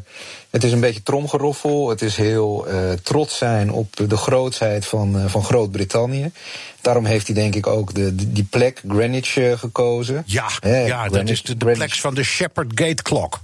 het is een beetje tromgeroffel. Het is heel uh, trots zijn op de grootheid van, uh, van Groot-Brittannië. Daarom heeft hij denk ik ook de, de die plek Greenwich gekozen. Ja, ja dat is de, de plek van de Shepherd Gate Clock.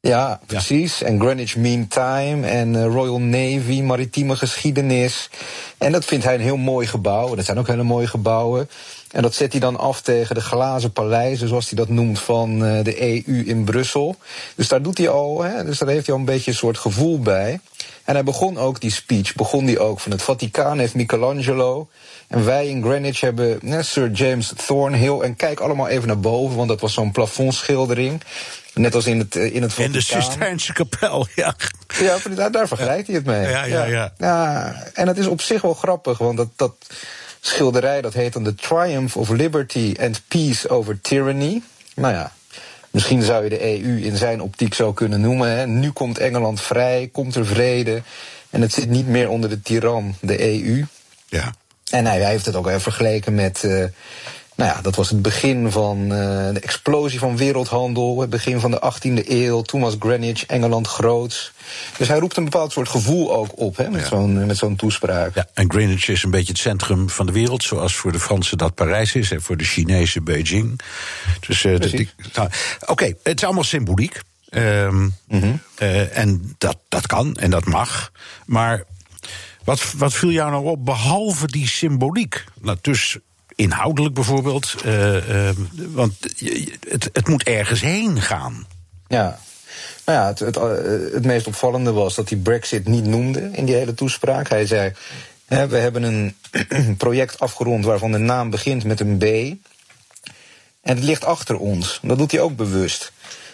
Ja, precies. En Greenwich Mean Time en uh, Royal Navy, maritieme geschiedenis. En dat vindt hij een heel mooi gebouw. Dat zijn ook hele mooie gebouwen. En dat zet hij dan af tegen de glazen paleizen, zoals hij dat noemt, van uh, de EU in Brussel. Dus daar doet hij al, hè, dus daar heeft hij al een beetje een soort gevoel bij. En hij begon ook die speech, begon die ook van het Vaticaan heeft Michelangelo. En wij in Greenwich hebben né, Sir James Thornhill. En kijk allemaal even naar boven, want dat was zo'n plafondschildering. Net als in het, in het In de Sistijnse kapel, ja. Ja, daar, daar vergelijkt hij het mee. Ja, ja, ja. ja. En het is op zich wel grappig, want dat, dat schilderij dat heet dan The Triumph of Liberty and Peace over Tyranny. Nou ja, misschien zou je de EU in zijn optiek zo kunnen noemen. Hè. Nu komt Engeland vrij, komt er vrede. En het zit niet meer onder de tiran, de EU. Ja. En hij heeft het ook even vergeleken met. Uh, nou ja, dat was het begin van uh, de explosie van wereldhandel. Het begin van de 18e eeuw. Toen was Greenwich, Engeland groots. Dus hij roept een bepaald soort gevoel ook op hè, met ja. zo'n met zo'n toespraak. Ja, en Greenwich is een beetje het centrum van de wereld. Zoals voor de Fransen dat Parijs is en voor de Chinezen Beijing. Dus, uh, nou, Oké, okay, het is allemaal symboliek. Um, mm -hmm. uh, en dat, dat kan en dat mag. Maar wat, wat viel jou nou op, behalve die symboliek? Nou, dus inhoudelijk bijvoorbeeld. Uh, uh, want het, het moet ergens heen gaan. Ja. Nou ja, het, het, het, meest opvallende was dat hij Brexit niet noemde in die hele toespraak. Hij zei: We hebben een project afgerond waarvan de naam begint met een B. En het ligt achter ons. Dat doet hij ook bewust.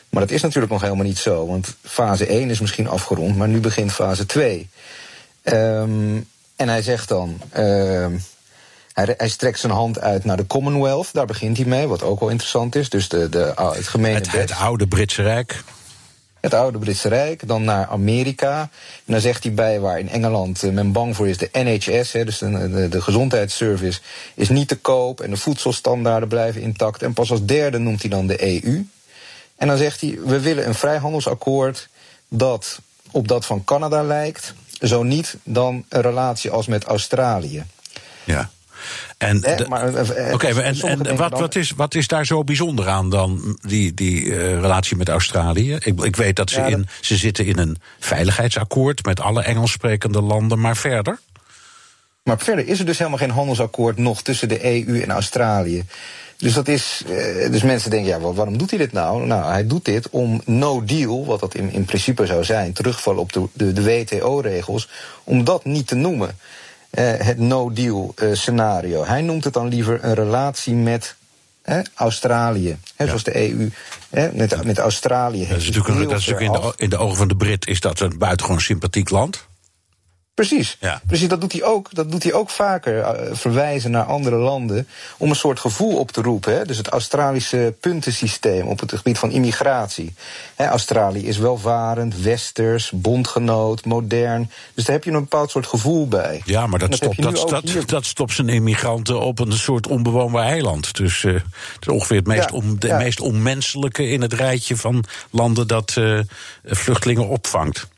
Maar dat is natuurlijk nog helemaal niet zo. Want fase 1 is misschien afgerond, maar nu begint fase 2. Um, en hij zegt dan. Uh, hij, hij, strekt zijn hand uit naar de Commonwealth. Daar begint hij mee, wat ook wel interessant is. Dus de, de, het gemene. Het, het oude Britse Rijk. Het oude Britse Rijk, dan naar Amerika. En dan zegt hij bij waar in Engeland eh, men bang voor is, de NHS, hè, dus de, de, de, gezondheidsservice, is niet te koop en de voedselstandaarden blijven intact. En pas als derde noemt hij dan de EU. En dan zegt hij, we willen een vrijhandelsakkoord dat op dat van Canada lijkt. Zo niet, dan een relatie als met Australië. Ja. En, eh, Oké, okay, en, en wat, wat, is, wat is daar zo bijzonder aan dan, die, die uh, relatie met Australië? Ik, ik weet dat ze, ja, in, ze zitten in een veiligheidsakkoord met alle Engels sprekende landen, maar verder? Maar verder is er dus helemaal geen handelsakkoord nog tussen de EU en Australië. Dus dat is. Dus mensen denken, ja, waarom doet hij dit nou? Nou, hij doet dit om no deal, wat dat in, in principe zou zijn, terugvallen op de, de, de WTO-regels, om dat niet te noemen. Uh, het no-deal uh, scenario. Hij noemt het dan liever een relatie met Australië. Hè, zoals de EU met, met Australië heeft. Dat is natuurlijk, dat is natuurlijk in, de, in de ogen van de Brit is dat een buitengewoon sympathiek land. Precies. Ja. Precies, dat doet hij ook, dat doet hij ook vaker, uh, verwijzen naar andere landen, om een soort gevoel op te roepen. Hè? Dus het Australische puntensysteem op het gebied van immigratie. Hè, Australië is welvarend, westers, bondgenoot, modern. Dus daar heb je een bepaald soort gevoel bij. Ja, maar dat, dat stopt, dat, dat, dat, stopt zijn immigranten op een soort onbewoonbaar eiland. Dus uh, het is ongeveer het meest, ja, de ja. meest onmenselijke in het rijtje van landen dat uh, vluchtelingen opvangt.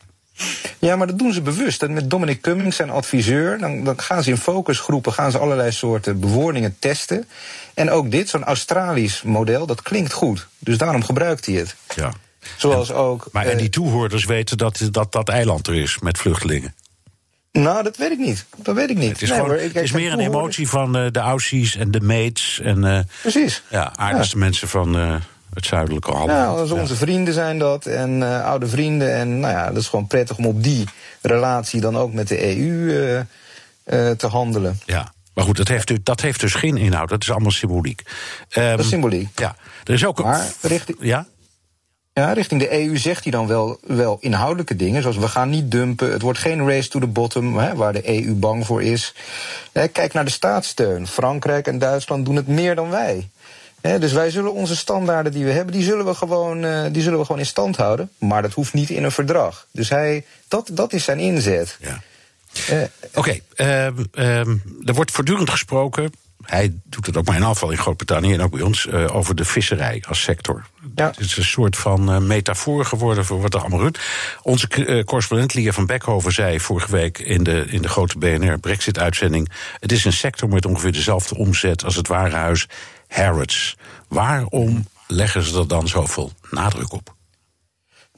Ja, maar dat doen ze bewust. En met Dominic Cummings, zijn adviseur, dan, dan gaan ze in focusgroepen gaan ze allerlei soorten bewoordingen testen. En ook dit, zo'n Australisch model, dat klinkt goed. Dus daarom gebruikt hij het. Ja. Zoals en, ook. Maar en die toehoorders weten dat, dat dat eiland er is met vluchtelingen. Nou, dat weet ik niet. Dat weet ik niet. Het is, nee, gewoon, het is meer een emotie van uh, de Aussies en de mates. En, uh, Precies. Ja, aardigste ja. mensen van. Uh, het zuidelijke Holland. Ja, onze vrienden zijn dat en uh, oude vrienden. En nou ja, dat is gewoon prettig om op die relatie dan ook met de EU uh, uh, te handelen. Ja. Maar goed, dat heeft, dat heeft dus geen inhoud. Dat is allemaal symboliek. Um, dat is symboliek. Ja. Er is ook een. Maar richting, ja? Ja, richting de EU zegt hij dan wel, wel inhoudelijke dingen. Zoals we gaan niet dumpen. Het wordt geen race to the bottom, hè, waar de EU bang voor is. Kijk naar de staatssteun. Frankrijk en Duitsland doen het meer dan wij. He, dus wij zullen onze standaarden die we hebben, die zullen we, gewoon, uh, die zullen we gewoon in stand houden. Maar dat hoeft niet in een verdrag. Dus hij, dat, dat is zijn inzet. Ja. Uh, Oké, okay, uh, ehm, er wordt voortdurend gesproken. Hij doet het ook maar in afval in Groot-Brittannië en ook bij ons eh, over de visserij als sector. Ja. Het is een soort van metafoor geworden voor wat er allemaal doet. Onze correspondent Lia van Beckhoven zei vorige week in de, in de grote BNR-Brexit-uitzending: Het is een sector met ongeveer dezelfde omzet als het warenhuis Harrods. Waarom leggen ze er dan zoveel nadruk op?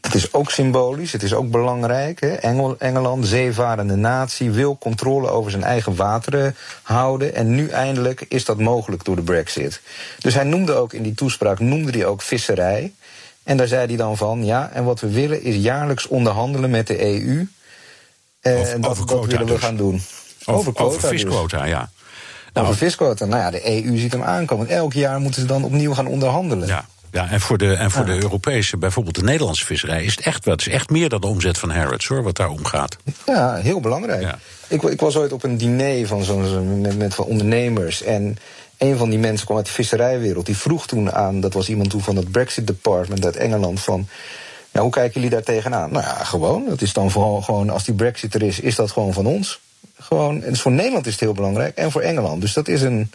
Dat is ook symbolisch, het is ook belangrijk. Hè? Engel, Engeland, zeevarende natie, wil controle over zijn eigen wateren houden. En nu eindelijk is dat mogelijk door de brexit. Dus hij noemde ook in die toespraak, noemde hij ook visserij. En daar zei hij dan van, ja, en wat we willen is jaarlijks onderhandelen met de EU. Eh, en dat, dat willen we dus. gaan doen. Over, over, over visquota, dus. ja. Nou, over visquota, nou ja, de EU ziet hem aankomen. Elk jaar moeten ze dan opnieuw gaan onderhandelen. Ja. Ja, en voor de, en voor de Europese, bijvoorbeeld de Nederlandse visserij, is het echt wat. is echt meer dan de omzet van Harrods, hoor, wat daar omgaat. Ja, heel belangrijk. Ja. Ik, ik, was ooit op een diner van zo'n met, met van ondernemers. En een van die mensen kwam uit de visserijwereld. Die vroeg toen aan, dat was iemand toen van het Brexit Department uit Engeland, van. Nou, hoe kijken jullie daar tegenaan? Nou ja, gewoon. Dat is dan vooral gewoon, als die Brexit er is, is dat gewoon van ons. Gewoon, en voor Nederland is het heel belangrijk en voor Engeland. Dus dat is een,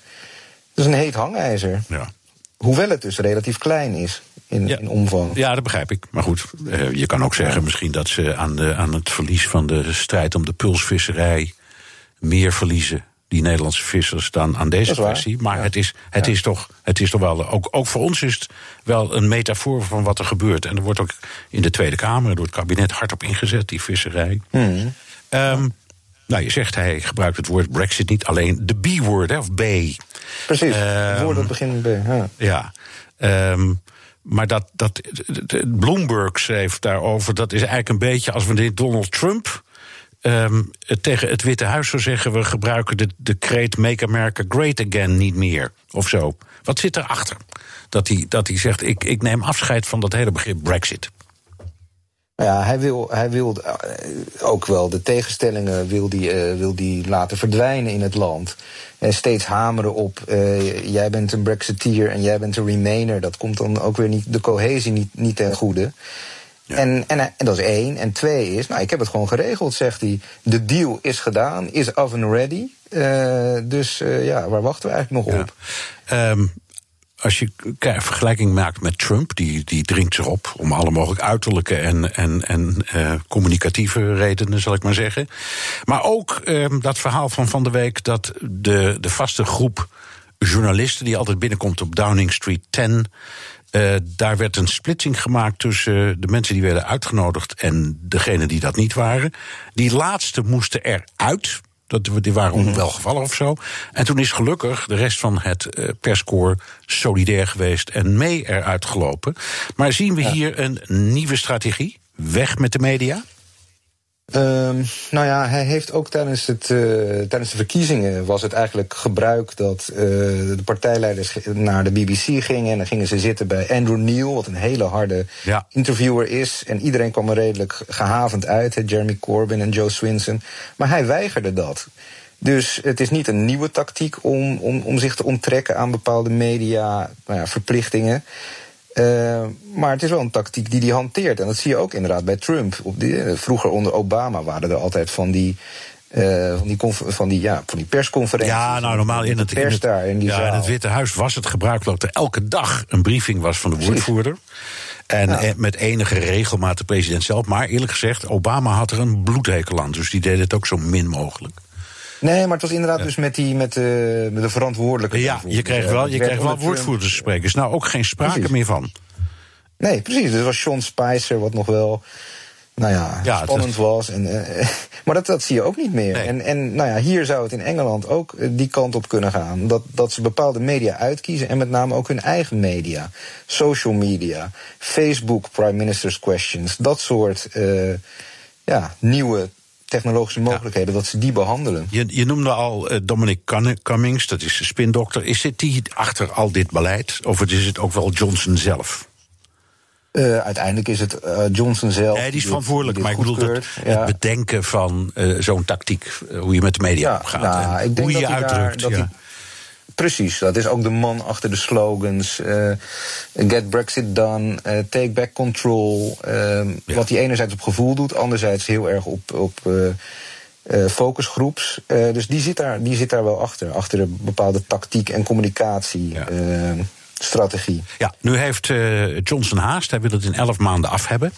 dat is een heet hangijzer. Ja. Hoewel het dus relatief klein is in, ja. in omvang. Ja, dat begrijp ik. Maar goed, uh, je kan ook zeggen misschien dat ze aan, de, aan het verlies van de strijd om de pulsvisserij meer verliezen. Die Nederlandse vissers dan aan deze kwestie. Maar ja. het, is, het, ja. is toch, het is toch wel. Ook, ook voor ons is het wel een metafoor van wat er gebeurt. En er wordt ook in de Tweede Kamer door het kabinet hard op ingezet, die visserij. Hmm. Um, nou, je zegt hij gebruikt het woord Brexit niet alleen de B-woord, of B. Precies, het woord dat begint met B. Ja. ja um, maar dat, dat, Bloomberg schreef daarover, dat is eigenlijk een beetje als wanneer Donald Trump um, tegen het Witte Huis zou zeggen: we gebruiken de, de kreet Make America Great Again niet meer. Of zo. Wat zit erachter? Dat hij, dat hij zegt: ik, ik neem afscheid van dat hele begrip Brexit. Ja, hij wil, hij wil ook wel de tegenstellingen wil die, uh, wil die laten verdwijnen in het land. En steeds hameren op, uh, jij bent een Brexiteer en jij bent een Remainer. Dat komt dan ook weer niet, de cohesie niet, niet ten goede. Ja. En, en, en dat is één. En twee is, nou, ik heb het gewoon geregeld, zegt hij. De deal is gedaan, is oven ready. Uh, dus ja, waar wachten we eigenlijk nog ja. op? Um, als je een vergelijking maakt met Trump, die, die dringt zich op om alle mogelijke uiterlijke en, en, en uh, communicatieve redenen, zal ik maar zeggen. Maar ook uh, dat verhaal van van de week dat de, de vaste groep journalisten die altijd binnenkomt op Downing Street 10. Uh, daar werd een splitsing gemaakt tussen de mensen die werden uitgenodigd en degenen die dat niet waren. Die laatste moesten eruit. Dat, die waren onwelgevallen of zo. En toen is gelukkig de rest van het uh, perscorps solidair geweest en mee eruit gelopen. Maar zien we ja. hier een nieuwe strategie? Weg met de media? Um, nou ja, hij heeft ook tijdens, het, uh, tijdens de verkiezingen was het eigenlijk gebruik dat uh, de partijleiders naar de BBC gingen en dan gingen ze zitten bij Andrew Neil, wat een hele harde ja. interviewer is. En iedereen kwam er redelijk gehavend uit, Jeremy Corbyn en Joe Swinson. Maar hij weigerde dat. Dus het is niet een nieuwe tactiek om, om, om zich te onttrekken aan bepaalde media nou ja, verplichtingen. Uh, maar het is wel een tactiek die hij hanteert. En dat zie je ook inderdaad bij Trump. Op die, vroeger onder Obama waren er altijd van die. Uh, van, die van, die, ja, van die persconferenties. Ja, nou normaal in het, in daar in die ja, in het Witte Huis was het gebruikelijk dat er elke dag een briefing was van de woordvoerder. En ja. met enige regelmaat de president zelf. Maar eerlijk gezegd, Obama had er een bloedhekel aan. Dus die deed het ook zo min mogelijk. Nee, maar het was inderdaad ja. dus met, die, met, de, met de verantwoordelijke. Ja, je kreeg wel, je kreeg wel woordvoerderssprekers. Nou, ook geen sprake precies. meer van. Nee, precies. Dus was Sean Spicer, wat nog wel. Nou ja, ja spannend was. En, uh, maar dat, dat zie je ook niet meer. Nee. En, en nou ja, hier zou het in Engeland ook die kant op kunnen gaan. Dat, dat ze bepaalde media uitkiezen. En met name ook hun eigen media. Social media. Facebook, Prime Minister's Questions. Dat soort uh, ja, nieuwe technologische mogelijkheden, ja. dat ze die behandelen. Je, je noemde al uh, Dominic Cummings, dat is de spindokter. Is dit die achter al dit beleid? Of is het ook wel Johnson zelf? Uh, uiteindelijk is het uh, Johnson zelf. Nee, die is verantwoordelijk. Die maar ik bedoel het, ja. het bedenken van uh, zo'n tactiek. hoe je met de media ja, omgaat. Nou, hoe je je uitdrukt. Daar, ja. Precies, dat is ook de man achter de slogans. Uh, get Brexit done, uh, take back control. Uh, ja. Wat hij enerzijds op gevoel doet, anderzijds heel erg op, op focusgroeps. dus die zit, daar, die zit daar wel achter. Achter een bepaalde tactiek en communicatie. Ja. Strategie. Ja, nu heeft Johnson haast. Hij wil het in elf maanden af hebben.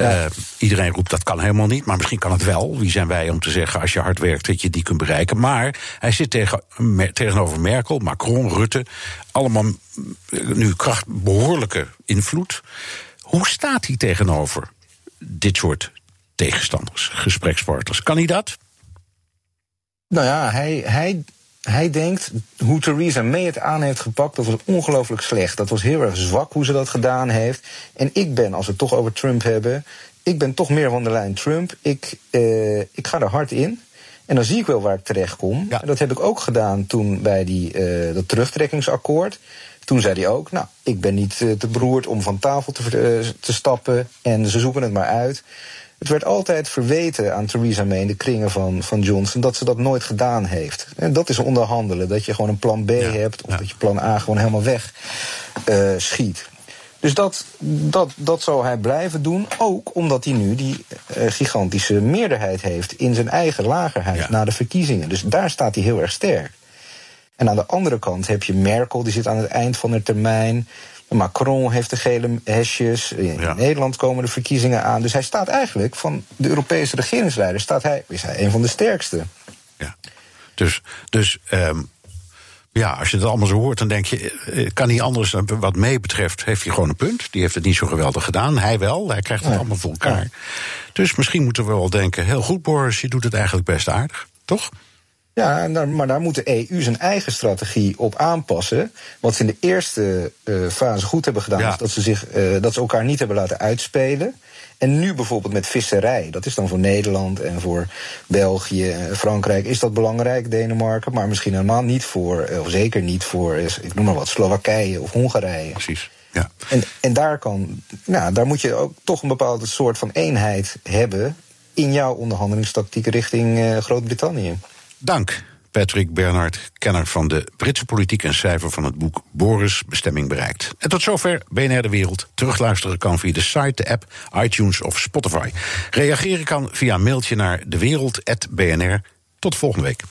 Uh, iedereen roept dat kan helemaal niet, maar misschien kan het wel. Wie zijn wij om te zeggen als je hard werkt dat je die kunt bereiken? Maar hij zit tegen, me, tegenover Merkel, Macron, Rutte. Allemaal nu kracht behoorlijke invloed. Hoe staat hij tegenover dit soort tegenstanders, gesprekspartners? Kan hij dat? Nou ja, hij, hij, hij denkt hoe Theresa May het aan heeft gepakt, dat was ongelooflijk slecht. Dat was heel erg zwak hoe ze dat gedaan heeft. En ik ben, als we het toch over Trump hebben, ik ben toch meer van de lijn Trump. Ik, uh, ik ga er hard in. En dan zie ik wel waar ik terecht kom. Ja. Dat heb ik ook gedaan toen bij die, uh, dat terugtrekkingsakkoord. Toen zei hij ook, nou, ik ben niet uh, te beroerd om van tafel te, te stappen. En ze zoeken het maar uit. Het werd altijd verweten aan Theresa May in de kringen van, van Johnson dat ze dat nooit gedaan heeft. En dat is onderhandelen. Dat je gewoon een plan B ja, hebt, of ja. dat je plan A gewoon helemaal weg uh, schiet. Dus dat, dat, dat zou hij blijven doen. Ook omdat hij nu die uh, gigantische meerderheid heeft in zijn eigen lagerhuis ja. na de verkiezingen. Dus daar staat hij heel erg sterk. En aan de andere kant heb je Merkel, die zit aan het eind van de termijn. Macron heeft de gele hesjes. In ja. Nederland komen de verkiezingen aan. Dus hij staat eigenlijk van de Europese regeringsleiders, staat hij, is hij een van de sterkste. Ja. Dus, dus um, ja, als je het allemaal zo hoort, dan denk je, kan hij anders, wat mee betreft, heeft hij gewoon een punt. Die heeft het niet zo geweldig gedaan. Hij wel, hij krijgt het ja. allemaal voor elkaar. Ja. Dus misschien moeten we wel denken, heel goed Boris, je doet het eigenlijk best aardig, toch? Ja, maar daar moet de EU zijn eigen strategie op aanpassen. Wat ze in de eerste uh, fase goed hebben gedaan, ja. is dat ze, zich, uh, dat ze elkaar niet hebben laten uitspelen. En nu bijvoorbeeld met visserij, dat is dan voor Nederland en voor België, Frankrijk, is dat belangrijk, Denemarken, maar misschien helemaal niet voor, of zeker niet voor, ik noem maar wat, Slowakije of Hongarije. Precies. Ja. En, en daar, kan, nou, daar moet je ook toch een bepaalde soort van eenheid hebben in jouw onderhandelingstactiek richting uh, Groot-Brittannië. Dank. Patrick Bernhard, kenner van de Britse politiek en schrijver van het boek Boris Bestemming Bereikt. En tot zover BNR De Wereld. Terugluisteren kan via de site, de app, iTunes of Spotify. Reageren kan via mailtje naar dewereld.bnr. Tot volgende week.